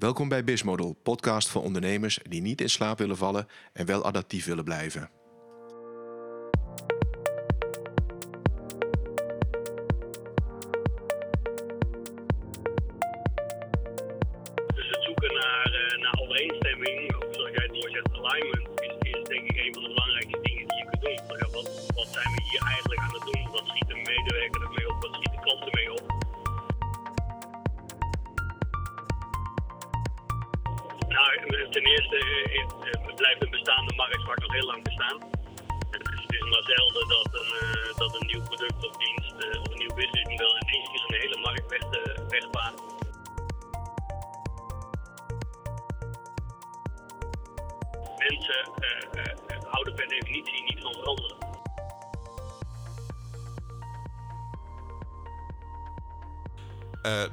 Welkom bij Bismodel, podcast voor ondernemers die niet in slaap willen vallen en wel adaptief willen blijven.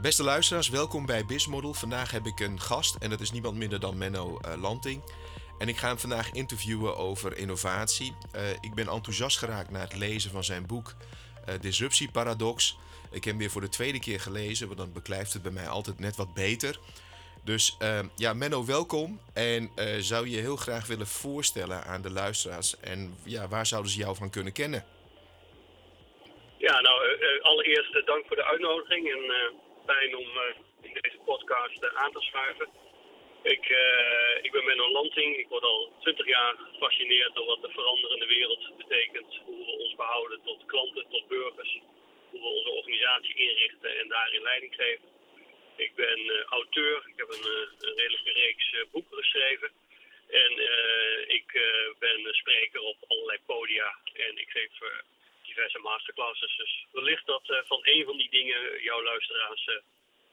Beste luisteraars, welkom bij Bismodel. Vandaag heb ik een gast en dat is niemand minder dan Menno eh, Lanting. En ik ga hem vandaag interviewen over innovatie. Eh, ik ben enthousiast geraakt na het lezen van zijn boek eh Disruptie Paradox. Ik heb hem weer voor de tweede keer gelezen, want dan beklijft het bij mij altijd net wat beter. Dus ja, Menno, welkom. En zou je heel graag willen voorstellen aan de luisteraars? En ja, waar zouden ze jou van kunnen kennen? Ja, nou, allereerst dank voor de uitnodiging en fijn om eh, in deze podcast eh, aan te schuiven. Ik, eh, ik ben Menno Lanting. Ik word al 20 jaar gefascineerd door wat de veranderende wereld betekent. Hoe we ons behouden tot klanten, tot burgers. Hoe we onze organisatie inrichten en daarin leiding geven. Ik ben auteur. Ik heb een, een redelijke reeks eh, boeken geschreven. En ik ben spreker op allerlei podia. En ik geef diverse masterclasses. Dus wellicht dat eh, van een van die dingen jouw luisteraars eh,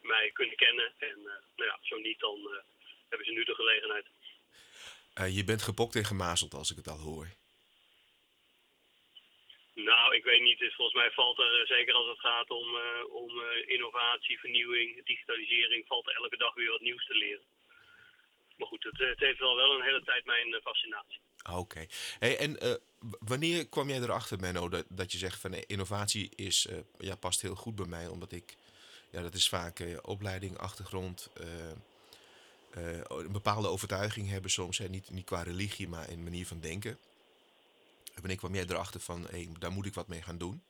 mij kunnen kennen. En eh, nou ja, zo niet, dan hebben ze nu de gelegenheid. Je bent gepokt en gemazeld als ik het al hoor. Nou, ik weet niet. Dus volgens mij valt er, zeker als het gaat om, om innovatie, vernieuwing, digitalisering, valt er elke dag weer wat nieuws te leren. Maar goed, het, het heeft wel wel een hele tijd mijn fascinatie. Ah, Oké. Hey, en eh, wanneer kwam jij erachter, Menno, dat, dat je zegt van eh, innovatie is, eh, ja, past heel goed bij mij, omdat ik, ja, dat is vaak opleiding, achtergrond, een bepaalde overtuiging hebben soms, hè, niet, niet qua religie, maar in manier van denken. En wanneer kwam jij erachter van, hey, daar moet ik wat mee gaan doen?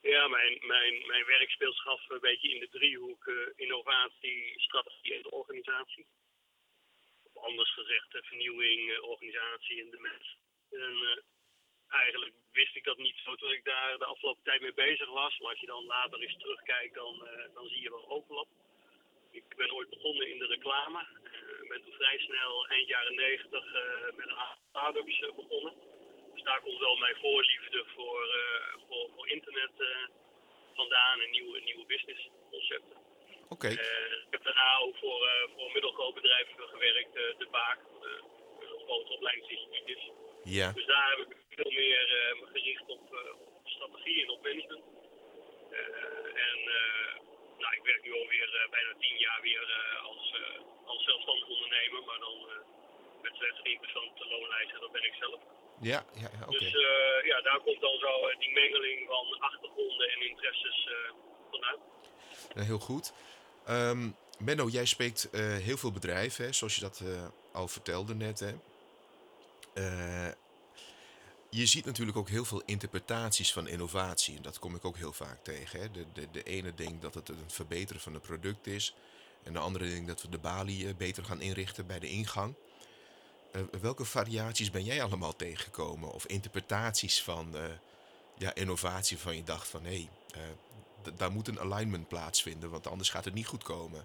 Ja, mijn, mijn, mijn werk speelt een beetje in de driehoek eh, innovatie, strategie en organisatie. Anders gezegd, vernieuwing, eh, organisatie en de mens. En eh, eigenlijk wist ik dat niet zo toen ik daar de afgelopen tijd mee bezig was. Maar als je dan later eens terugkijkt, dan, eh, dan zie je wel overlap. Ik ben ooit begonnen in de reclame. Ik ben vrij snel eind jaren negentig met een aantal start-ups begonnen. Dus daar komt wel mijn voorliefde voor, voor, voor internet vandaan en nieuwe, nieuwe businessconcepten. Oké, Eh, ik heb daarna ook voor, eh, voor een middelgroot bedrijf gewerkt, eh, De Baak, opleidingsinstituut is. ja, Dus daar heb ik veel meer me gericht op, op strategie en op management. En nou, ik werk nu alweer bijna tien jaar weer als, als zelfstandig ondernemer, maar dan met slechts één persoon op de loonlijst en dat ben ik zelf. ja, ja. Dus ja, daar komt dan zo die mengeling van achtergronden en interesses eh, vanuit. Nou, heel goed. Ehm, Menno, jij spreekt eh, heel veel bedrijven, hè, zoals je dat eh, al vertelde net. Hè. Eh, je ziet natuurlijk ook heel veel interpretaties van innovatie. En dat kom ik ook heel vaak tegen. Hè. De, de, de ene denkt dat het een verbeteren van een product is. En de andere denkt dat we de balie eh, beter gaan inrichten bij de ingang. Eh, welke variaties ben jij allemaal tegengekomen? Of interpretaties van eh, ja, innovatie van je dacht van... hé, hey, eh, daar moet een alignment plaatsvinden, want anders gaat het niet goed komen.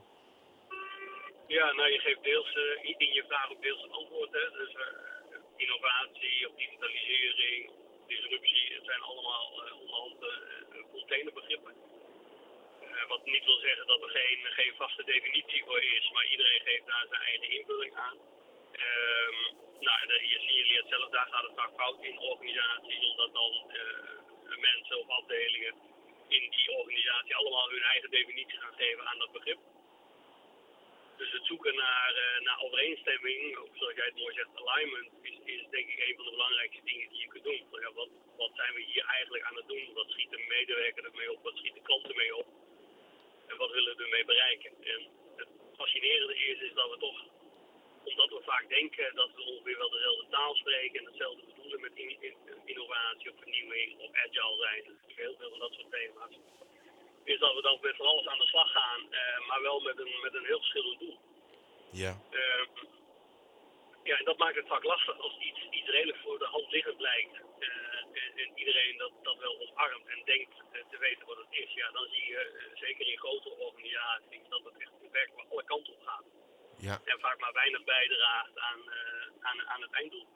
Ja, nou je geeft deels eh, in- je vraag ook deels een antwoord. Hè. Dus eh, innovatie of digitalisering, disruptie, het zijn allemaal uh, onderhand eh, containerbegrippen. Eh, wat niet wil zeggen dat er geen, geen vaste definitie voor is, maar iedereen geeft daar zijn eigen invulling aan. Ehm, nou, de, je signaleert zelf, daar gaat het vaak fout in organisaties, omdat dan mensen of afdelingen in die organisatie allemaal hun eigen definitie gaan geven aan dat begrip. Dus het zoeken naar, eh, naar overeenstemming, of zoals jij het mooi zegt, alignment, is, is denk ik een van de belangrijkste dingen die je kunt doen. Ja, wat, wat zijn we hier eigenlijk aan het doen? Wat schiet de medewerker ermee op? Wat schiet de klant ermee op? En wat willen we ermee bereiken? En het fascinerende is, is dat we toch, omdat we vaak denken dat we ongeveer wel dezelfde taal spreken en hetzelfde bedoelen met innovatie of vernieuwing of agile zijn, heel veel van dat soort thema's, is dat we dan met van alles aan de slag gaan, maar wel met een, met een heel verschillend doel. Ja. Ehm, ja, en dat maakt het vaak lastig als iets, iets redelijk voor de hand liggend lijkt. en, en, iedereen dat, dat wel omarmt en denkt te weten wat het is. Ja, dan zie je zeker in grotere organisaties dat het echt werkelijk alle kanten op gaat. Ja. En vaak maar weinig bijdraagt aan, aan, aan het einddoel.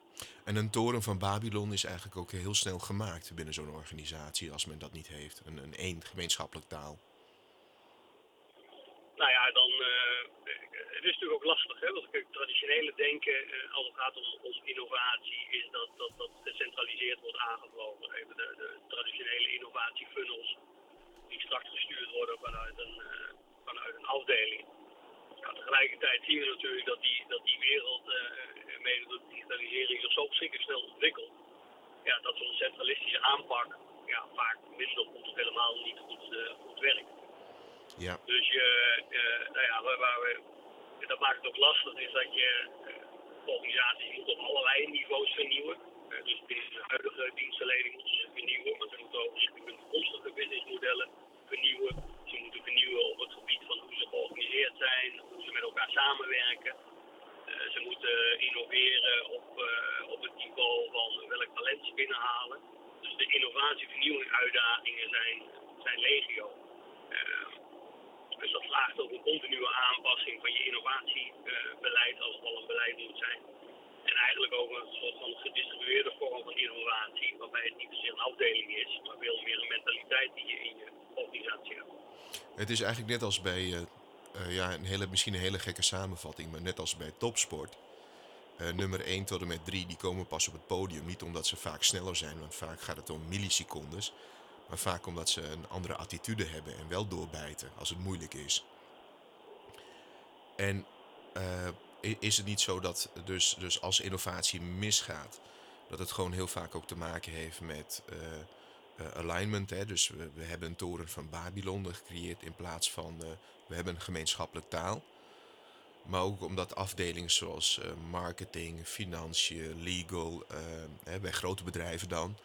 En een toren van Babylon is eigenlijk ook heel snel gemaakt binnen zo'n organisatie als men dat niet heeft. Een, een één gemeenschappelijk taal. Nou ja, dan. het is natuurlijk ook lastig, hè? Want het traditionele denken, als het gaat om, om innovatie, is dat, dat dat gecentraliseerd wordt aangevlogen. Even de, de traditionele innovatiefunnels die straks gestuurd worden vanuit een, vanuit een afdeling. Nou, tegelijkertijd zien we natuurlijk dat die, dat die wereld, uh, mede door de digitalisering, zich zo verschrikkelijk snel ontwikkelt. Ja, dat zo'n centralistische aanpak ja, vaak minder goed of helemaal niet goed, uh, goed werkt. Ja. Dus je, uh, nou ja, waar, waar we, dat maakt het ook lastig, is dat je organisaties moet op allerlei niveaus vernieuwen. dus binnen de huidige dienstverlening moeten ze vernieuwen, maar ze moeten ook hun toekomstige businessmodellen vernieuwen. Ze moeten vernieuwen op het gebied van hoe ze georganiseerd zijn, hoe ze met elkaar samenwerken. Uh, ze moeten innoveren op, uh, op het niveau van welk talent ze binnenhalen. Dus de innovatie, vernieuwing, uitdagingen zijn, zijn legio. Uh, dus dat vraagt ook een continue aanpassing van je innovatiebeleid als het al een beleid moet zijn. En eigenlijk ook een soort van gedistribueerde vorm van innovatie, waarbij het niet zozeer een afdeling is, maar veel meer een mentaliteit die je in je organisatie hebt. Het is eigenlijk net als bij, uh, uh, ja, een hele, misschien een hele gekke samenvatting, maar net als bij topsport. Uh, nummer 1 tot en met 3 die komen pas op het podium. Niet omdat ze vaak sneller zijn, want vaak gaat het om millisecondes. Maar vaak omdat ze een andere attitude hebben en wel doorbijten als het moeilijk is. En is het niet zo dat dus, dus als innovatie misgaat, dat het gewoon heel vaak ook te maken heeft met alignment. Hè? Dus we, we, hebben een toren van Babylon gecreëerd in plaats van uh, we hebben een gemeenschappelijke taal. Maar ook omdat afdelingen zoals uh, marketing, financiën, legal, hè, bij grote bedrijven dan,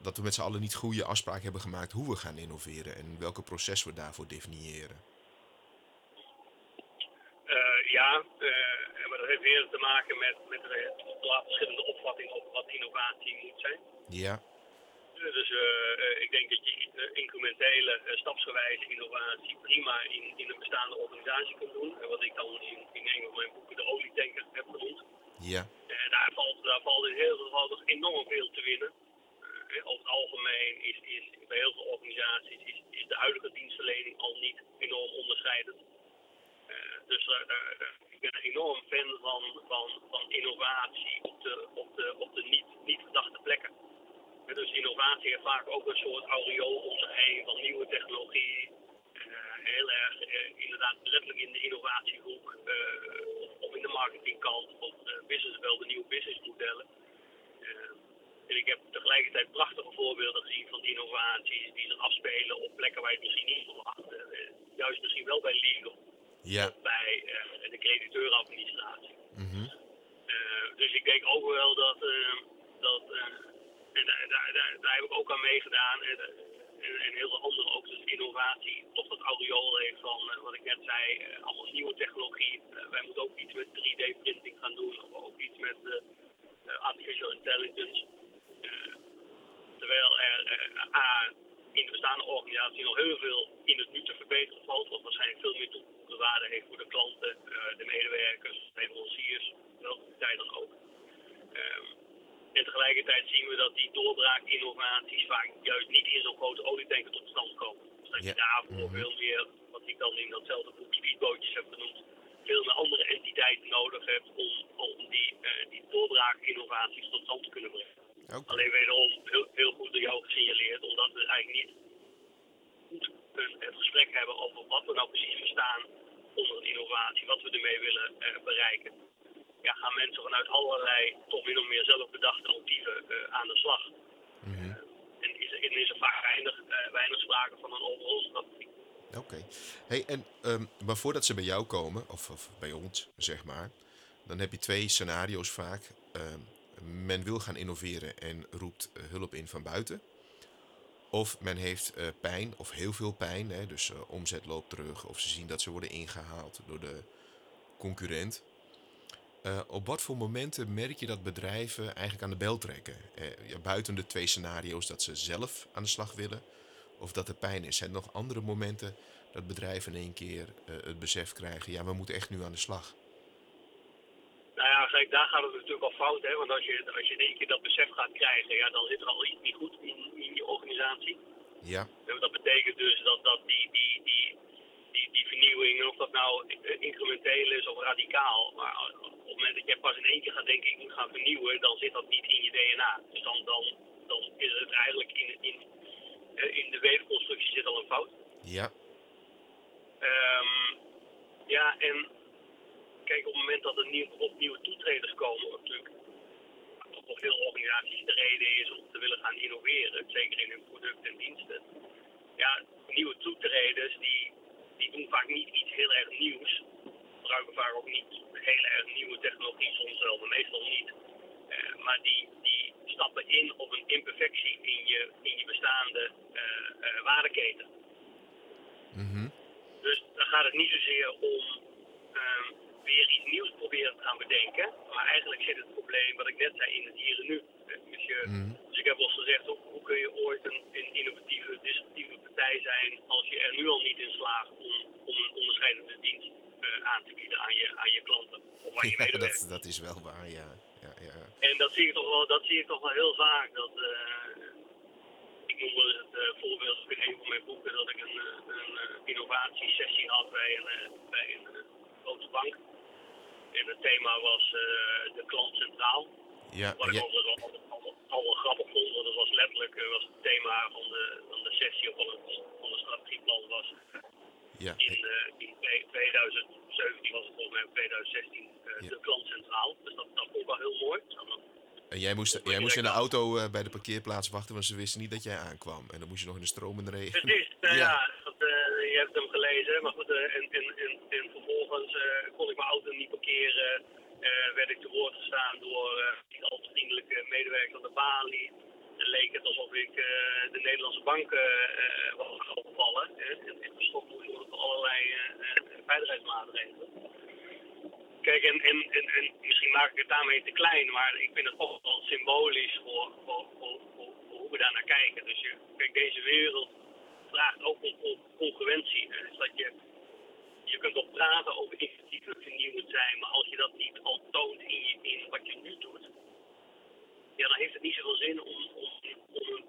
dat we met z'n allen niet goede afspraken hebben gemaakt hoe we gaan innoveren en welke proces we daarvoor definiëren. ja, maar dat heeft weer te maken met, met de verschillende opvattingen over wat innovatie moet zijn. Ja. Dus uh, ik denk dat je uh, incrementele, stapsgewijze innovatie prima in, in een bestaande organisatie kunt doen. En wat ik dan in, in een van mijn boeken de olietanker heb genoemd. Ja. daar, valt, daar valt in heel veel gevallen nog enorm veel te winnen. over het algemeen is, is bij heel veel organisaties is, is de huidige dienstverlening al niet enorm onderscheidend. dus ik ben een enorm fan van, van, van innovatie op de, op de, op de niet, niet gedachte plekken. Dus innovatie heeft vaak ook een soort aureool om zich heen van nieuwe technologie. Uh, heel erg uh, inderdaad letterlijk in de innovatiehoek uh, of in de marketingkant of business wel de nieuwe businessmodellen. en ik heb tegelijkertijd prachtige voorbeelden gezien van innovaties die zich afspelen op plekken waar je het misschien niet verwacht. juist misschien wel bij legal. Ja. Of bij de crediteuradministratie. Mm -hmm. dus ik denk ook wel dat, dat en daar, daar, daar, heb ik ook aan meegedaan. En, heel veel andere ook. Dus innovatie toch dat aureool heeft van uh, wat ik net zei. Uh, allemaal nieuwe technologie. Uh, wij moeten ook iets met 3D-printing gaan doen. Of ook iets met artificial intelligence. terwijl er A, in de bestaande organisatie nog heel veel in het nu te verbeteren valt. Wat waarschijnlijk veel meer toegevoegde waarde heeft voor de klanten, de medewerkers, de leveranciers. Welke tijd dan ook. Um, en tegelijkertijd zien we dat die doorbraakinnovaties vaak juist niet in zo'n grote olietanker tot stand komen. Dus dat je daarvoor veel meer, wat ik dan in datzelfde boek speedbootjes heb genoemd, veel meer andere entiteiten nodig hebt om, om die, uh, die doorbraakinnovaties tot stand te kunnen brengen. Alleen wederom heel, heel goed door jou gesignaleerd, omdat we eigenlijk niet goed een, een gesprek hebben over wat we nou precies verstaan onder een innovatie, wat we ermee willen uh, bereiken ja, gaan mensen vanuit allerlei toch min of meer zelfbedachte motieven uh, aan de slag. Mhm. Uh, en is, er, is er vaak weinig, uh, weinig sprake van een overal strategie. Oké. Hey, en, um, maar voordat ze bij jou komen, of, of, bij ons, zeg maar, dan heb je twee scenario's vaak. Um, men wil gaan innoveren en roept uh, hulp in van buiten. Of men heeft uh, pijn, of heel veel pijn, hè, dus uh, omzet loopt terug, of ze zien dat ze worden ingehaald door de concurrent. Uh, op wat voor momenten merk je dat bedrijven eigenlijk aan de bel trekken? Ja, buiten de twee scenario's dat ze zelf aan de slag willen, of dat er pijn is. Zijn er nog andere momenten dat bedrijven in één keer het besef krijgen, ja, we moeten echt nu aan de slag? Nou ja, kijk, daar gaat het natuurlijk al fout, hè? want als je, als je in één keer dat besef gaat krijgen, ja, dan zit er al iets niet goed in, in je organisatie. Ja. Dat betekent dus dat, dat die, die, die, die, die vernieuwing, of dat nou incrementeel is of radicaal, maar op het moment dat jij pas in één keer gaat denken, ik moet gaan vernieuwen, dan zit dat niet in je DNA. Dus dan, dan, dan is het eigenlijk in, in, in de weefconstructie zit al een fout. Ja. Um, ja, en kijk, op het moment dat er nieuw, op nieuwe toetreders komen, natuurlijk voor veel organisaties de reden is om te willen gaan innoveren, zeker in hun producten en diensten. Ja, nieuwe toetreders die, die doen vaak niet iets heel erg nieuws, gebruiken vaak ook niet heel erg nieuwe technologie, soms wel, maar meestal niet. Uh, maar die, die stappen in op een imperfectie in je, in je bestaande uh, waardeketen. Mm -hmm. Dus dan gaat het niet zozeer om um, weer iets nieuws proberen te gaan bedenken. Maar eigenlijk zit het probleem, wat ik net zei, in het hier en nu. Dus, je, mm. Dus ik heb al gezegd, hoe, hoe kun je ooit een, een, innovatieve, disruptieve partij zijn als je er nu al niet in slaagt om, om een onderscheidende dienst uh, aan te bieden aan je, aan je klanten of aan je ja, medewerkers. Dat, dat is wel waar, ja. ja, ja. En dat zie ik toch wel, dat zie ik toch wel heel vaak. Dat, uh, ik noem wel eens het uh, voorbeeld in een van mijn boeken dat ik een, een, innovatiesessie had bij een, bij een grote bank. En het thema was de klant centraal. Ja, Wat ik ja. altijd wel, al, al wel grappig vond, want dat was letterlijk uh, was het thema van de, van de sessie of van het, van het strategieplan was. Ja, In, uh, in 2017 was het volgens mij, 2016, Ja. de klant centraal. Dus dat, dat vond ik wel heel mooi. En jij moest, jij moest in de auto uh, bij de parkeerplaats wachten, want ze wisten niet dat jij aankwam. En dan moest je nog in de stromende regen. Precies, nou Ja. ja, dat, uh, je hebt hem gelezen. Maar goed, uh, en, en, en, en vervolgens kon ik mijn auto niet parkeren. Uh, werd ik te woord gestaan door uh, niet al vriendelijke medewerker aan de balie. Dan leek het alsof ik uh, de Nederlandse bank was gaan opvallen. En, en verstopt moest worden voor allerlei veiligheidsmaatregelen. Kijk, en, en, en, en misschien maak ik het daarmee te klein, maar ik vind het toch wel symbolisch voor, voor, voor, hoe we daar naar kijken. Dus je, kijk, deze wereld vraagt ook om, congruentie. Dus dat je, je kunt wel praten over initiatieven vernieuwend zijn, maar als je dat niet al toont in, je, in wat je nu doet, ja, dan heeft het niet zoveel zin om, om, om een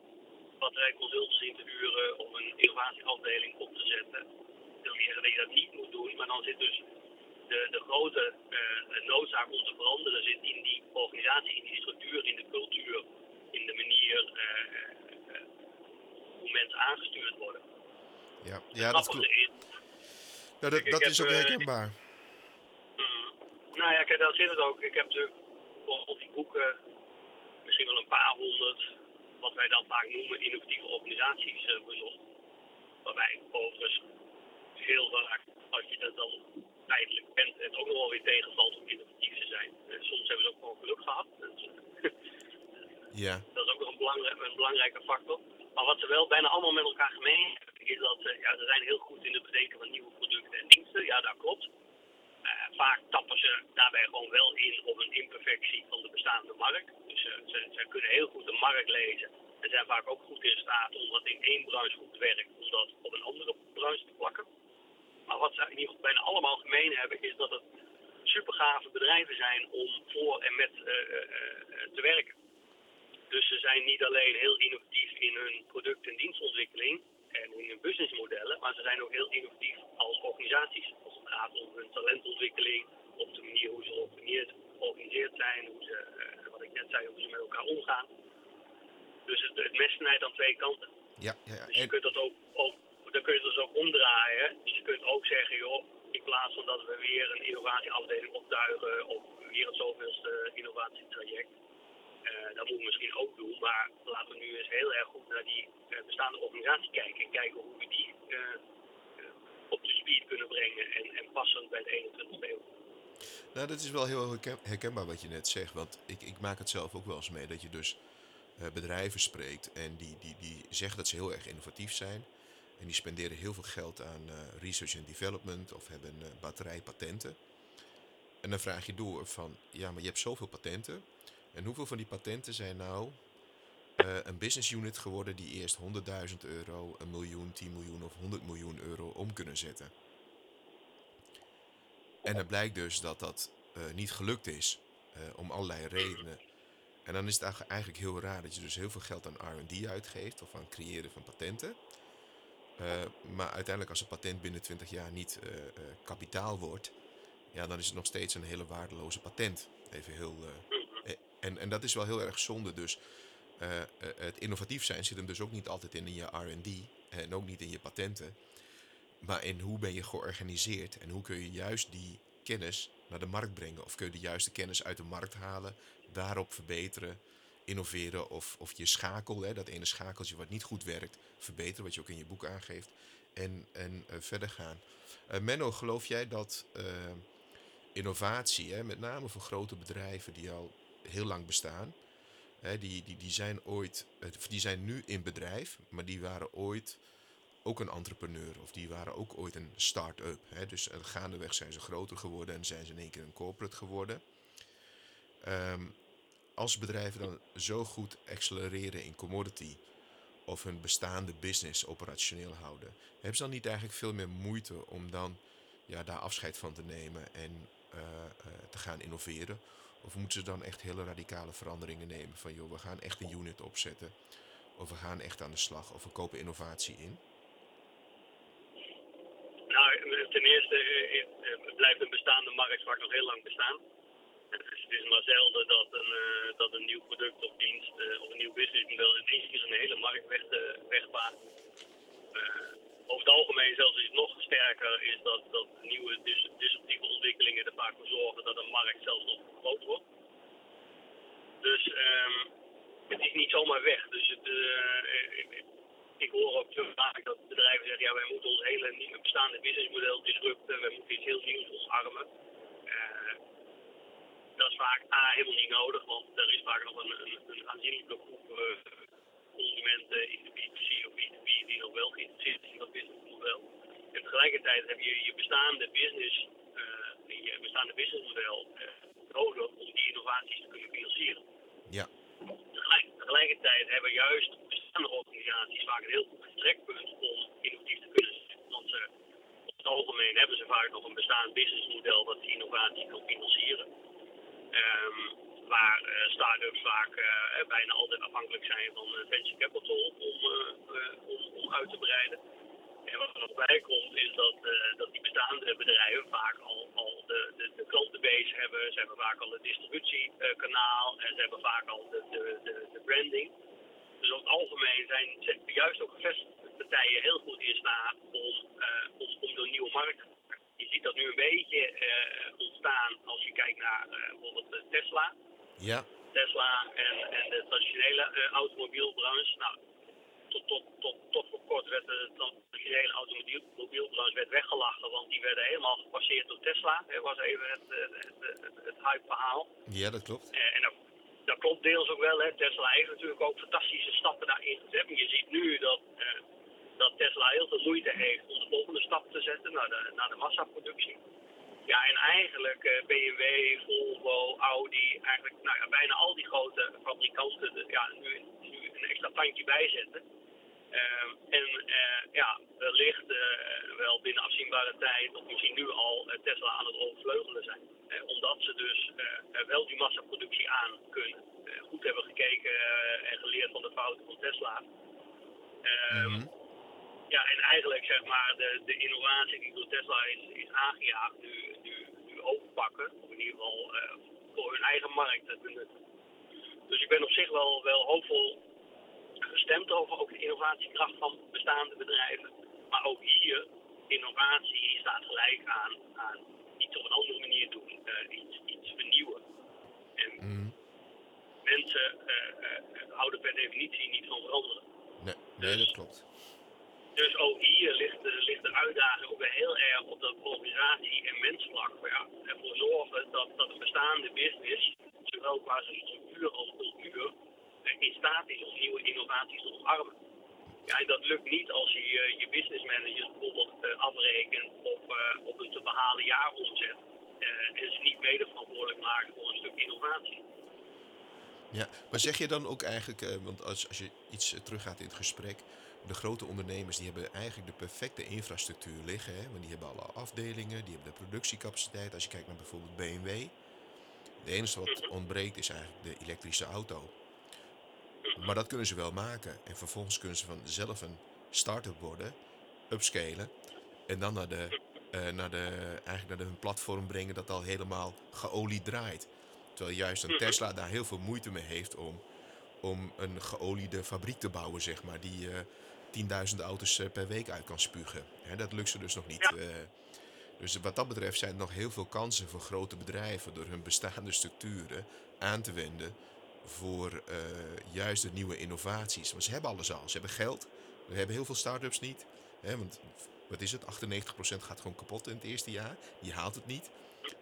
batterij consultants in te huren of een innovatieafdeling op te zetten. Ik wil niet zeggen dat je dat niet moet doen, maar dan zit dus de, de grote uh, noodzaak om te veranderen zit in die organisatie, in die structuur, in de cultuur, in de manier uh, uh, hoe mensen aangestuurd worden. Ja, ja dat klopt. Is, ja, dat, dat is ook herkenbaar. Mm, nou ja, kijk, daar zit het ook. Ik heb natuurlijk op die boeken misschien wel een paar honderd, wat wij dan vaak noemen, innovatieve organisaties bezocht. Waarbij overigens heel vaak, als je dat dan tijdelijk bent, het ook nog wel weer tegenvalt om innovatief te zijn. En soms hebben ze ook gewoon geluk gehad. Dus, ja. Dat is ook nog een, belangrijk, een belangrijke factor. Maar wat ze wel bijna allemaal met elkaar gemeen hebben, is dat uh, ja, ze zijn heel goed in het bedenken van nieuwe producten en diensten. Ja, dat klopt. Uh, vaak tappen ze daarbij gewoon wel in op een imperfectie van de bestaande markt. Dus uh, ze, ze kunnen heel goed de markt lezen. En zijn vaak ook goed in staat om wat in één branche goed werkt, om dat op een andere branche te plakken. Maar wat ze in ieder geval bijna allemaal gemeen hebben, is dat het supergave bedrijven zijn om voor en met te werken. Dus ze zijn niet alleen heel innovatief in hun product- en dienstontwikkeling en hun businessmodellen, maar ze zijn ook heel innovatief als organisaties. Als het gaat om hun talentontwikkeling, op de manier hoe ze georganiseerd zijn, hoe ze, uh, wat ik net zei, hoe ze met elkaar omgaan. Dus het, het mes snijdt aan twee kanten. Ja, ja, ja. Dus je kunt dat ook, ook dan kun je het dus ook omdraaien. Dus je kunt ook zeggen, joh, in plaats van dat we weer een innovatieafdeling optuigen of weer het zoveelste innovatietraject. Uh, dat we misschien ook doen, maar laten we nu eens heel erg goed naar die uh, bestaande organisatie kijken en kijken hoe we die uh, op de speed kunnen brengen en, en passend bij de 21ste eeuw. Nou, dat is wel heel herkenbaar wat je net zegt. Want ik, ik maak het zelf ook wel eens mee dat je dus bedrijven spreekt en die, die, die zeggen dat ze heel erg innovatief zijn. En die spenderen heel veel geld aan research and development of hebben batterijpatenten. En dan vraag je door van, ja, maar je hebt zoveel patenten. En hoeveel van die patenten zijn nou een business unit geworden die eerst 100.000 euro, een miljoen, 10 miljoen of 100 miljoen euro om kunnen zetten? En het blijkt dus dat dat niet gelukt is, om allerlei redenen. En dan is het eigenlijk heel raar dat je dus heel veel geld aan R&D uitgeeft of aan het creëren van patenten. Maar uiteindelijk als een patent binnen 20 jaar niet kapitaal wordt, ja, dan is het nog steeds een hele waardeloze patent. Even heel, en, en dat is wel heel erg zonde. Dus het innovatief zijn zit hem dus ook niet altijd in, in je R&D en ook niet in je patenten. Maar in hoe ben je georganiseerd en hoe kun je juist die kennis naar de markt brengen. Of kun je de juiste kennis uit de markt halen daarop verbeteren, innoveren of, of je schakel, hè, dat ene schakeltje wat niet goed werkt, verbeteren, wat je ook in je boek aangeeft, en, en uh, verder gaan. Menno, geloof jij dat innovatie, hè, met name voor grote bedrijven die al heel lang bestaan, hè, die, die, die, zijn ooit, die zijn nu in bedrijf, maar die waren ooit ook een entrepreneur of die waren ook ooit een start-up. Dus gaandeweg zijn ze groter geworden en zijn ze in één keer een corporate geworden. Um, als bedrijven dan zo goed accelereren in commodity of hun bestaande business operationeel houden, hebben ze dan niet eigenlijk veel meer moeite om dan ja, daar afscheid van te nemen en uh, uh, te gaan innoveren? Of moeten ze dan echt hele radicale veranderingen nemen van joh, we gaan echt een unit opzetten of we gaan echt aan de slag of we kopen innovatie in? Nou, ten eerste uh, blijft een bestaande markt vaak nog heel lang bestaan het is maar zelden dat een, uh, dat een nieuw product of dienst of een nieuw businessmodel in één keer een hele markt weg. Over het algemeen zelfs is nog sterker is dat, dat nieuwe dis disruptieve ontwikkelingen er vaak voor zorgen dat een markt zelfs nog groot wordt. Dus um, het is niet zomaar weg. Dus het, ik, ik hoor ook zo vaak dat bedrijven zeggen, ja wij moeten ons hele nieuwe bestaande businessmodel disrupten, wij moeten iets heel nieuws omarmen dat is vaak A helemaal niet nodig, want er is vaak nog een, een, een aanzienlijke groep uh, consumenten in de B2C of B2B die wel geïnteresseerd is in dat businessmodel. En tegelijkertijd heb je je bestaande business, uh, je bestaande businessmodel uh, nodig om die innovaties te kunnen financieren. Ja. Tegelijk, tegelijkertijd hebben juist bestaande organisaties vaak een heel goed vertrekpunt om innovatief te kunnen zijn. Want ze, op het algemeen hebben ze vaak nog een bestaand businessmodel dat die innovatie kan financieren. Um, waar uh, start-ups vaak uh, bijna altijd afhankelijk zijn van uh, venture capital om, om, om, uit te breiden. En wat er nog bij komt is dat, dat die bestaande bedrijven vaak al, al de, de, de klantenbase hebben. Ze hebben vaak al het distributiekanaal en ze hebben vaak al de, de, de, branding. Dus over het algemeen zijn, juist ook gevestigde partijen heel goed in staat om, om, om door nieuwe markten je ziet dat nu een beetje uh, ontstaan als je kijkt naar uh, bijvoorbeeld Tesla. Ja. Tesla en, en de traditionele uh, automobielbranche. Nou, tot, tot, tot, tot voor kort werd de traditionele automobielbranche werd weggelachen, want die werden helemaal gepasseerd door Tesla. Dat was even het, het, het, het, het hype verhaal. Ja, dat klopt. en dat, dat klopt deels ook wel. Hè. Tesla heeft natuurlijk ook fantastische stappen daarin gezet. Je ziet nu dat dat Tesla heel veel moeite heeft om de volgende stap te zetten naar de, naar de massaproductie. Ja, en eigenlijk uh, BMW, Volvo, Audi, eigenlijk nou ja, bijna al die grote fabrikanten de, ja, nu, nu een extra tandje bijzetten. Uh, en uh, ja, wellicht uh, wel binnen afzienbare tijd, of misschien nu al, Tesla aan het overvleugelen zijn. omdat ze dus wel die massaproductie aan kunnen. goed hebben gekeken en geleerd van de fouten van Tesla. Mm ja, en eigenlijk zeg maar de, de innovatie die door Tesla is, is aangejaagd nu, nu, nu overpakken. Of in ieder geval uh, voor hun eigen markt te benutten. Dus ik ben op zich wel, wel hoopvol gestemd over ook de innovatiekracht van bestaande bedrijven. Maar ook hier, innovatie staat gelijk aan, aan iets op een andere manier doen, uh, iets, iets vernieuwen. En mm. mensen uh, houden per definitie niet van veranderen. Nee, nee dus, dat klopt Dus ook hier ligt, ligt de uitdaging ook heel erg op dat organisatie- en mensvlak. Ja, ervoor zorgen dat, dat de bestaande business, zowel qua structuur als cultuur, in staat is om nieuwe innovaties te omarmen. Ja, dat lukt niet als je je, je business managers bijvoorbeeld uh, afrekent op, uh, op een te behalen jaaromzet. En ze niet mede verantwoordelijk maken voor een stuk innovatie. Ja, maar zeg je dan ook eigenlijk, want als, als je iets teruggaat in het gesprek, de grote ondernemers die hebben eigenlijk de perfecte infrastructuur liggen. Hè? Want die hebben alle afdelingen, die hebben de productiecapaciteit. Als je kijkt naar bijvoorbeeld BMW. Het enige wat ontbreekt is eigenlijk de elektrische auto. Maar dat kunnen ze wel maken. En vervolgens kunnen ze van zelf een start-up worden, upscalen. En dan naar, de, uh, naar, de, eigenlijk naar de, hun platform brengen dat al helemaal geolied draait. Terwijl juist een Tesla daar heel veel moeite mee heeft om, om een geoliede fabriek te bouwen, zeg maar. Die uh, 10.000 auto's uh, per week uit kan spugen. Hè, dat lukt ze dus nog niet. Ja. dus wat dat betreft zijn er nog heel veel kansen voor grote bedrijven door hun bestaande structuren aan te wenden voor uh, juist de nieuwe innovaties. Want ze hebben alles al. Ze hebben geld. We hebben heel veel start-ups niet. Hè, want wat is het? 98% gaat gewoon kapot in het eerste jaar. Die haalt het niet.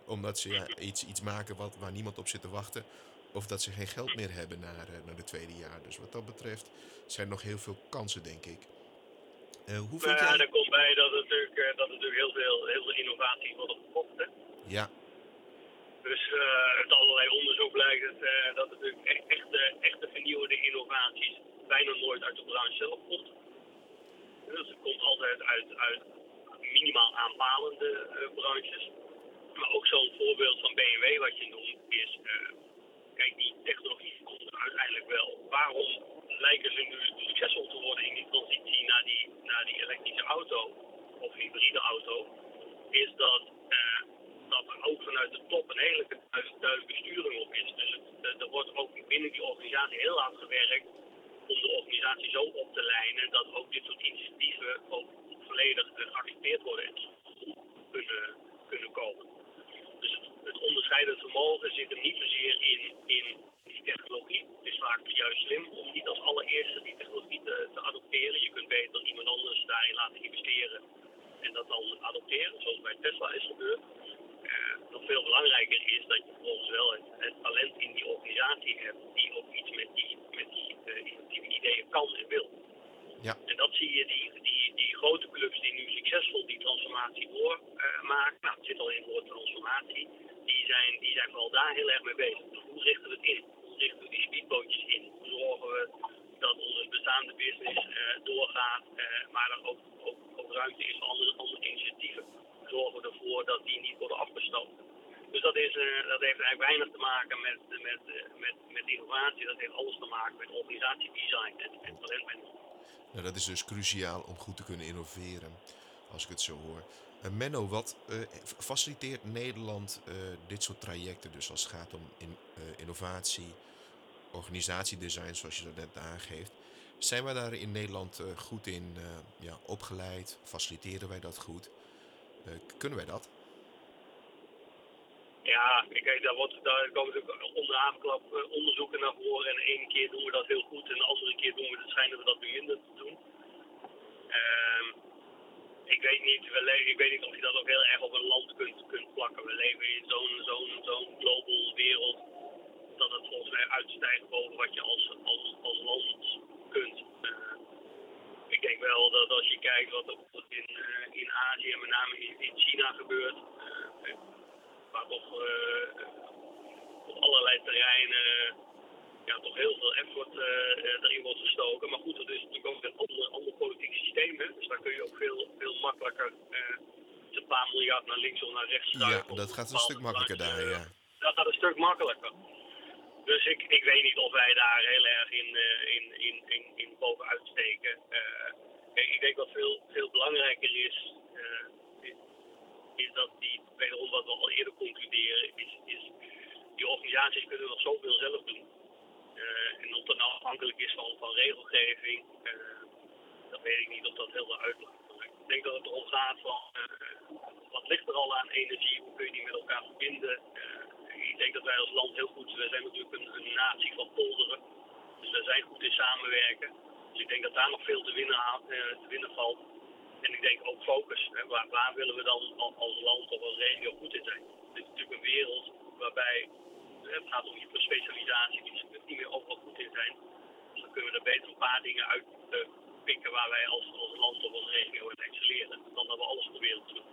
Omdat ze ja, iets, iets maken wat, waar niemand op zit te wachten. Of dat ze geen geld meer hebben naar, uh, naar het tweede jaar. Dus wat dat betreft zijn er nog heel veel kansen, denk ik. Uh, hoe vind nou ja, jij... er komt bij dat, het natuurlijk, uh, dat er natuurlijk heel veel, heel veel innovaties worden gekocht. Ja, dus uit allerlei onderzoek blijkt het, dat natuurlijk echt, echte, echte vernieuwende innovaties bijna nooit uit de branche zelf komt. Dus het komt altijd uit, uit minimaal aanpalende branches. Maar ook zo'n voorbeeld van BMW wat je noemt is, kijk die technologie komt er uiteindelijk wel. Waarom lijken ze nu succesvol te worden in die transitie naar die, naar die elektrische auto of hybride auto? Is dat dat er ook vanuit de top een hele duidelijke sturing op is. Dus het, er wordt ook binnen die organisatie heel hard gewerkt om de organisatie zo op te lijnen dat ook dit soort initiatieven ook volledig geaccepteerd worden en kunnen, kunnen komen. Het, onderscheidend vermogen zit hem niet zozeer in, in die technologie. Het is vaak juist slim om niet als allereerste die technologie te, te adopteren. Je kunt beter iemand anders daarin laten investeren en dat dan adopteren, zoals bij Tesla is gebeurd nog veel belangrijker is dat je vervolgens wel het, het, talent in die organisatie hebt die ook iets met die, met die uh, innovatieve ideeën kan en wil. Ja. En dat zie je, die, die, die grote clubs die nu succesvol die transformatie doormaken, uh, nou het zit al in het woord transformatie, die zijn, die zijn vooral daar heel erg mee bezig. Dus hoe richten we het in? Hoe richten we die speedbootjes in? Hoe zorgen we dat onze bestaande business uh, doorgaat, maar er ook, ook, ruimte is voor andere, andere initiatieven? zorgen we ervoor dat die niet worden afgestoten. Dus dat, is, uh, dat heeft eigenlijk weinig te maken met, met, met, met innovatie. Dat heeft alles te maken met organisatiedesign en, en talentmanagement. Nou, dat is dus cruciaal om goed te kunnen innoveren, als ik het zo hoor. Uh, Menno, wat uh, faciliteert Nederland dit soort trajecten, dus als het gaat om in, innovatie, organisatiedesign, zoals je dat net aangeeft? Zijn wij daar in Nederland goed in ja, opgeleid? Faciliteren wij dat goed? Kunnen wij dat? Ja, kijk, daar, wordt, daar komen natuurlijk onder onderzoeken naar voren. En ene keer doen we dat heel goed en de andere keer doen we het, schijnen we dat minder te doen. Ik, weet niet, we leven, ik weet niet of je dat ook heel erg op een land kunt, kunt plakken. We leven in zo'n zo'n zo'n global wereld dat het volgens mij uitstijgt boven wat je als, als, als land kunt. Uh, ik denk wel dat als je kijkt wat er in, uh, in Azië en met name in, in China gebeurt, uh, waar toch op allerlei terreinen ja, toch heel veel effort erin wordt gestoken. Maar goed, dat is natuurlijk ook een ander, ander politiek systeem. Hè? Dus daar kun je ook veel, veel makkelijker een paar miljard naar links of naar rechts schuiven. Ja, dat gaat een stuk makkelijker daar, ja. Dat gaat een stuk makkelijker. Dus ik, ik weet niet of wij daar heel erg in, in, in, in, in bovenuit steken. Uh, ik denk wat veel, veel belangrijker is, uh, is, is, dat die, wederom wat we al eerder concluderen, is, is die organisaties kunnen nog zoveel zelf doen. En of dat nou afhankelijk is van, van regelgeving, dat weet ik niet of dat heel veel uitmaakt. Ik denk dat het erom gaat van wat ligt er al aan energie, hoe kun je die met elkaar verbinden ik denk dat wij als land heel goed, we zijn natuurlijk een, natie van polderen. Dus we zijn goed in samenwerken. Dus ik denk dat daar nog veel te winnen, te winnen valt. En ik denk ook focus. Hè, waar, waar, willen we dan als land of als regio goed in zijn? Dit is natuurlijk een wereld waarbij het gaat om hyperspecialisatie, die er niet meer overal goed in zijn. Dus dan kunnen we er beter een paar dingen uit pikken waar wij als, als land of als regio in excelleren. Dan dat we alles proberen te doen.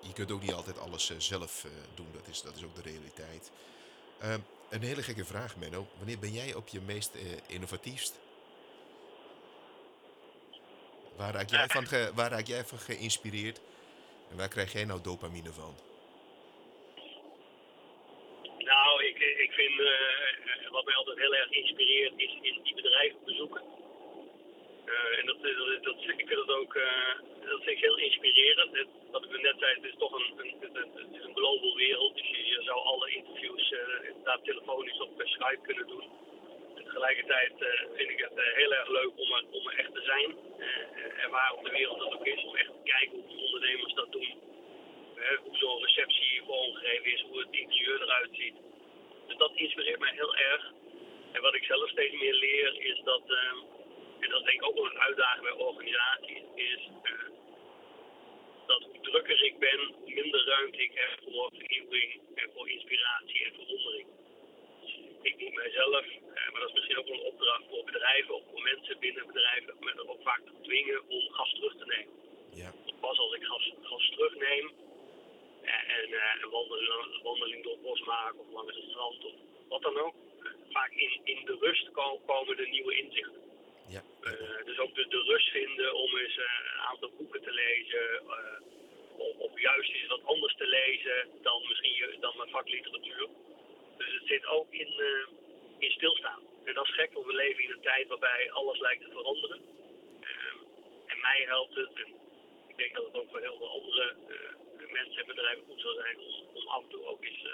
je kunt ook niet altijd alles uh, zelf uh, doen, dat is, dat is ook de realiteit. Uh, een hele gekke vraag, Menno. Wanneer ben jij op je meest uh, innovatiefst? Waar raak, jij van ge, waar raak jij van geïnspireerd en waar krijg jij nou dopamine van? Nou, ik, ik vind uh, wat mij altijd heel erg inspireert, is, is die bedrijven bezoeken. Uh, en dat, dat, ik vind dat ook dat vind ik heel inspirerend. Het, wat ik net zei, het is toch een, global wereld. Dus je, zou alle interviews daar telefonisch of per Skype kunnen doen tegelijkertijd uh, vind ik het heel erg leuk om er, om echt te zijn. En waar op de wereld dat ook is. Om echt te kijken hoe de ondernemers dat doen. hoe zo'n receptie vormgegeven is. Hoe het interieur eruit ziet. Dus dat inspireert mij heel erg. En wat ik zelf steeds meer leer is dat, en dat is denk ik ook wel een uitdaging bij organisaties, is dat hoe drukker ik ben, hoe minder ruimte ik heb voor vernieuwing en voor inspiratie en verwondering ik niet mijzelf, eh, maar dat is misschien ook wel een opdracht voor bedrijven of voor mensen binnen bedrijven, er ook vaak te dwingen om gas terug te nemen. Ja. Pas als ik gas, en, en uh, een wandeling, wandeling door het bos maak of langs het strand of wat dan ook, vaak in, in de rust komen de nieuwe inzichten. Ja. Uh, dus ook de, de rust vinden om eens uh, een aantal boeken te lezen. of, of, juist eens wat anders te lezen dan misschien dan mijn vakliteratuur. Dus het zit ook in, uh, in stilstaan. En dat is gek, want we leven in een tijd waarbij alles lijkt te veranderen. Uh, en mij helpt het, en ik denk dat het ook voor heel veel andere uh, mensen en bedrijven goed zal zijn, om, af en toe ook eens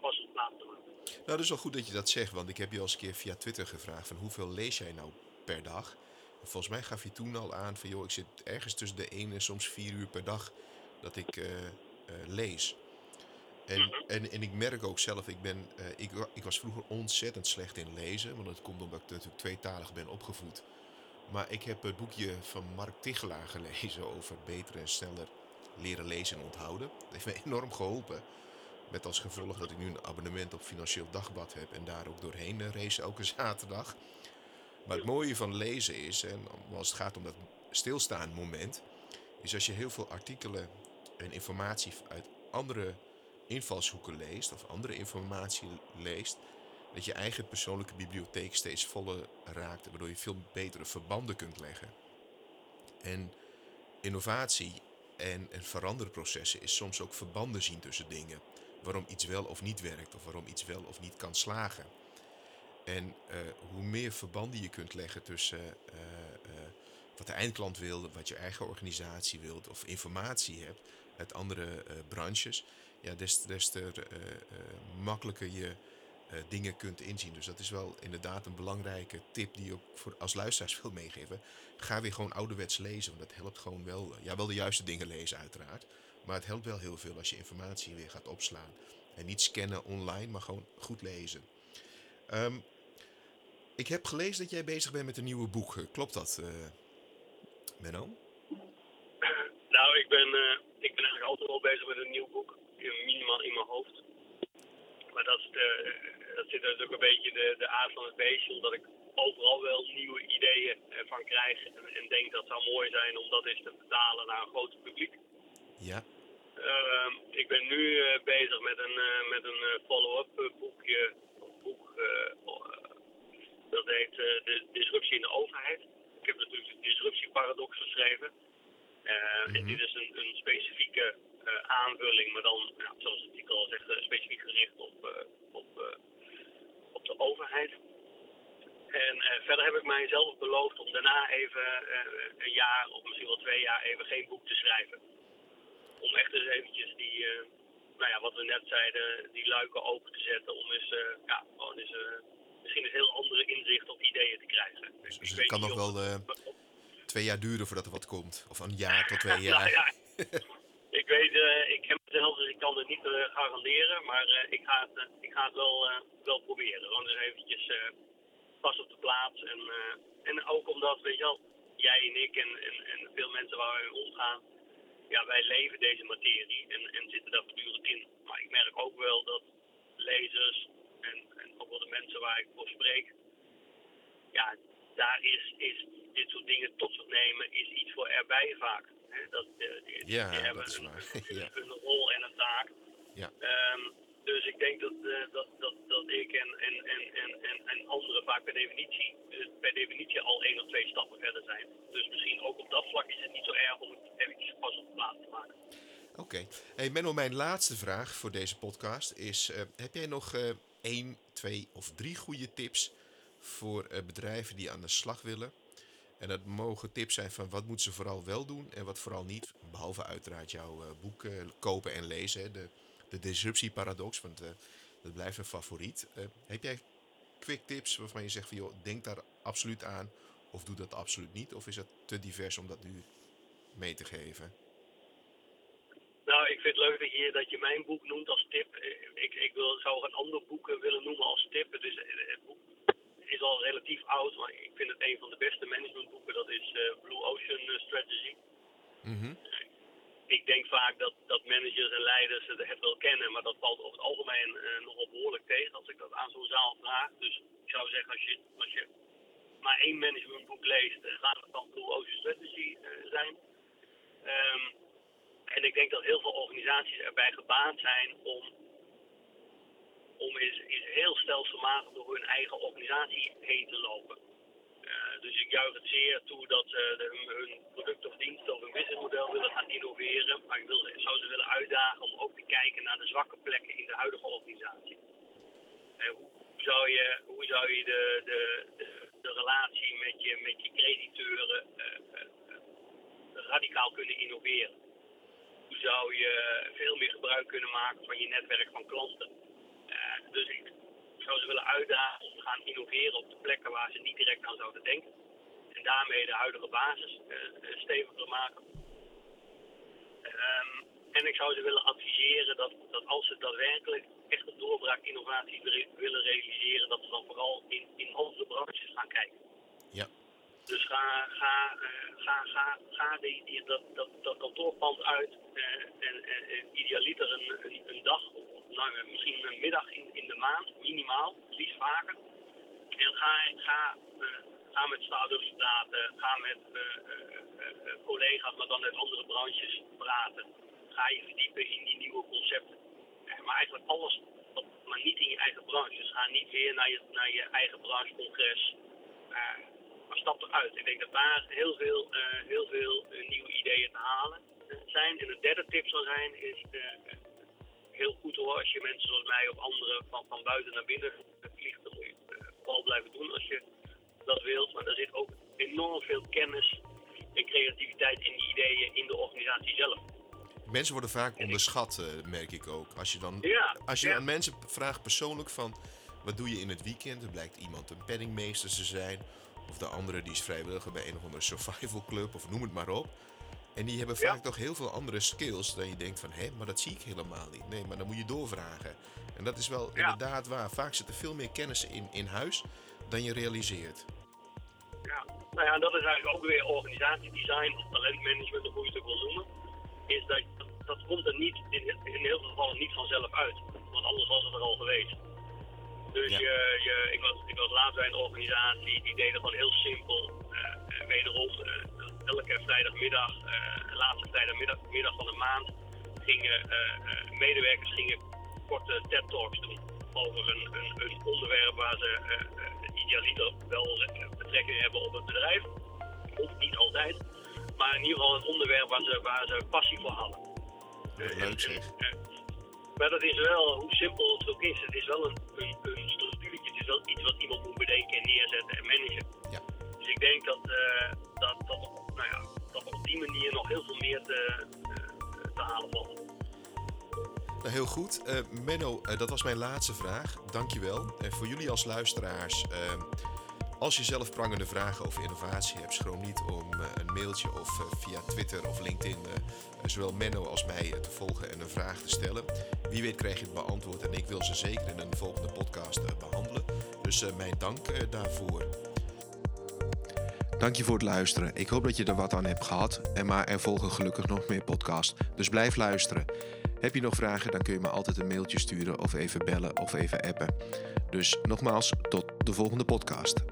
pas op plaats te maken. Nou, dat is wel goed dat je dat zegt, want ik heb je al eens een keer via Twitter gevraagd van hoeveel lees jij nou per dag? En volgens mij gaf je toen al aan van joh, ik zit ergens tussen de 1 en soms 4 uur per dag dat ik lees. En, mhm. en, en ik merk ook zelf, ik, ben, uh, ik, ik was vroeger ontzettend slecht in lezen. Want dat komt omdat ik natuurlijk tweetalig ben opgevoed. Maar ik heb het boekje van Mark Tichelaar gelezen over beter en sneller leren lezen en onthouden. Dat heeft me enorm geholpen. Met als gevolg dat ik nu een abonnement op Financieel Dagblad heb en daar ook doorheen uh, race elke zaterdag. Maar het mooie van lezen is, en als het gaat om dat stilstaan moment, is als je heel veel artikelen en informatie uit andere invalshoeken leest of andere informatie leest, dat je eigen persoonlijke bibliotheek steeds voller raakt, waardoor je veel betere verbanden kunt leggen. En innovatie en, en veranderprocessen is soms ook verbanden zien tussen dingen. Waarom iets wel of niet werkt, of waarom iets wel of niet kan slagen. En uh, hoe meer verbanden je kunt leggen tussen uh, uh, wat de eindklant wil, wat je eigen organisatie wilt, of informatie hebt uit andere branches, ja, des, des te makkelijker je uh, dingen kunt inzien. Dus dat is wel inderdaad een belangrijke tip die je ook voor, als luisteraars wil meegeven. Ga weer gewoon ouderwets lezen, want dat helpt gewoon wel. Ja, wel de juiste dingen lezen uiteraard. Maar het helpt wel heel veel als je informatie weer gaat opslaan. En niet scannen online, maar gewoon goed lezen. Um, ik heb gelezen dat jij bezig bent met een nieuwe boek. Klopt dat, uh, Menno? Nou, ik ben, ik ben eigenlijk altijd al bezig met een nieuw boek minimaal in mijn hoofd. Maar dat, is de, dat zit natuurlijk een beetje de, de aard van het beestje, omdat ik overal wel nieuwe ideeën van krijg. En, en denk dat het zou mooi zijn om dat eens te vertalen naar een groter publiek. Ja. Uh, ik ben nu uh, bezig met een, uh, met een uh, follow-up boekje. Boek, dat heet De Disruptie in de Overheid. Ik heb natuurlijk de disruptieparadox geschreven. Mm -hmm. En dit is een, een specifieke eh, aanvulling, maar dan, ja, zoals het titel al zegt, eh, specifiek gericht op, eh, op, op de overheid. En verder heb ik mijzelf beloofd om daarna even een jaar of misschien wel twee jaar even geen boek te schrijven. Om echt eens eventjes die, nou ja, wat we net zeiden, die luiken open te zetten. Om eens, ja, gewoon eens misschien een heel andere inzicht of ideeën te krijgen. Dus, dus het kan nog wel twee jaar duren voordat er wat komt? Of een jaar tot twee jaar? nou, ja. Ik weet, uh, ik heb mezelf, dus ik kan het niet uh, garanderen, maar uh, ik, ga het, ik ga het wel, wel proberen. Gewoon eens eventjes pas op de plaats. En, en ook omdat, weet je wel, jij en ik en, en, veel mensen waar wij mee omgaan, ja, wij leven deze materie en, en zitten daar voortdurend in. Maar ik merk ook wel dat lezers en, en ook wel de mensen waar ik voor spreek, ja, daar is, is dit soort dingen tot zich nemen, is iets voor erbij vaak. Dat, uh, die, ja, die hebben dat is een, waar. een, ja. een rol en een taak. Ja. Um, dus ik denk dat, uh, dat, dat, dat ik en, en, en, en, en, en anderen vaak per definitie, uh, per definitie al één of twee stappen verder zijn. Dus misschien ook op dat vlak is het niet zo erg om het eventjes pas op de plaats te maken. Oké. Okay. Hey Menno, mijn laatste vraag voor deze podcast is: uh, heb jij nog één, twee of drie goede tips voor bedrijven die aan de slag willen? En dat mogen tips zijn van wat moeten ze vooral wel doen en wat vooral niet. Behalve uiteraard jouw boek kopen en lezen. De, de disruptieparadox, want uh, dat blijft een favoriet. Heb jij quick tips waarvan je zegt van joh, denk daar absoluut aan of doe dat absoluut niet? Of is het te divers om dat nu mee te geven? Nou, ik vind het leuk dat je, dat je mijn boek noemt als tip. Ik, ik wil, zou een ander boek willen noemen als tip. Dus het boek is al relatief oud, maar ik vind het een van de beste managementboeken. Dat is uh, Blue Ocean Strategy. Mm -hmm ik denk vaak dat, dat managers en leiders het wel kennen, maar dat valt over het algemeen nogal behoorlijk tegen als ik dat aan zo'n zaal vraag. Dus ik zou zeggen, als je, als je maar één managementboek leest, laat het dan Blue Ocean Strategy zijn. Um, en ik denk dat heel veel organisaties erbij gebaat zijn om, om eens, eens heel stelselmatig door hun eigen organisatie heen te lopen. Uh, dus ik juich het zeer toe dat ze uh, hun product of dienst of hun businessmodel willen gaan innoveren. Maar ik wil, zou ze willen uitdagen om ook te kijken naar de zwakke plekken in de huidige organisatie. Uh, hoe zou je, hoe zou je de, de, de, de relatie met je, met je crediteuren radicaal kunnen innoveren? Hoe zou je veel meer gebruik kunnen maken van je netwerk van klanten? Dus ik, zou ze willen uitdagen om te gaan innoveren op de plekken waar ze niet direct aan zouden denken. En daarmee de huidige basis uh, steviger maken. Um, en ik zou ze willen adviseren dat, dat als ze daadwerkelijk echt een doorbraak innovatie willen realiseren, dat ze dan vooral in, in andere branches gaan kijken. Ja. Dus ga, ga, uh, ga, ga, ga die, die, dat, dat, dat kantoorpand uit uh, en, en idealiter een, een, een dag nou, misschien een middag in, in de maand, minimaal, liefst vaker. En ga, ga, uh, ga met start-ups praten, ga met uh, uh, collega's, maar dan uit andere branches praten. Ga je verdiepen in die nieuwe concepten. maar eigenlijk alles, maar niet in je eigen branche. Dus ga niet weer naar je, naar je eigen branchecongres. maar stap eruit. Ik denk dat daar heel veel, heel veel nieuwe ideeën te halen zijn. En de derde tip zal zijn, is heel goed hoor. Als je mensen zoals mij of anderen van, van buiten naar binnen vliegt, dan moet je het vooral blijven doen als je dat wilt. Maar er zit ook enorm veel kennis en creativiteit in die ideeën in de organisatie zelf. Mensen worden vaak onderschat, uh, merk ik ook. Als je dan ja, als je ja. aan mensen vraagt persoonlijk van... wat doe je in het weekend? Dan blijkt iemand een penningmeester te zijn. Of de andere die is vrijwilliger bij een of andere survival club. Of noem het maar op. En die hebben vaak Ja. toch heel veel andere skills dan je denkt van... hé, maar dat zie ik helemaal niet. Nee, maar dan moet je doorvragen. En dat is wel Ja. inderdaad waar. Vaak zit er veel meer kennis in, in huis dan je realiseert. Ja, nou ja, dat is eigenlijk ook weer organisatiedesign of talentmanagement, of hoe je het ook wil noemen. Is dat, dat komt er niet, in, in heel veel gevallen niet vanzelf uit. Want anders was het er al geweest. Dus Ja. je, je, ik, was, ik was laatst bij een organisatie, die deden gewoon heel simpel. eh, wederom, eh, elke vrijdagmiddag, eh, laatste vrijdagmiddag middag van de maand, gingen eh, eh, medewerkers gingen korte TED-talks doen over een, een, een onderwerp waar ze idealiter wel betrekking hebben op het bedrijf. Hoeft niet altijd. Maar in ieder geval een onderwerp waar ze, waar ze passie voor hadden. Leuk zeg. maar dat is wel, hoe simpel het ook is, het is wel een, een, een structuurtje. Het is wel iets wat iemand moet bedenken en neerzetten en managen. Ja. Dus ik denk dat, dat, dat, nou ja, dat op die manier nog heel veel meer te, eh, te halen valt. Nou, heel goed. Eh, Menno, eh, dat was mijn laatste vraag. Dankjewel. En voor jullie als luisteraars, als je zelf prangende vragen over innovatie hebt, schroom niet om eh, een mailtje of eh, via Twitter of LinkedIn eh, zowel Menno als mij eh, te volgen en een vraag te stellen. Wie weet krijg je het beantwoord en ik wil ze zeker in een volgende podcast eh, behandelen. Dus mijn dank daarvoor. Dank je voor het luisteren. Ik hoop dat je er wat aan hebt gehad. En maar er volgen gelukkig nog meer podcasts. Dus blijf luisteren. Heb je nog vragen, dan kun je me altijd een mailtje sturen of even bellen of even appen. Dus nogmaals, tot de volgende podcast.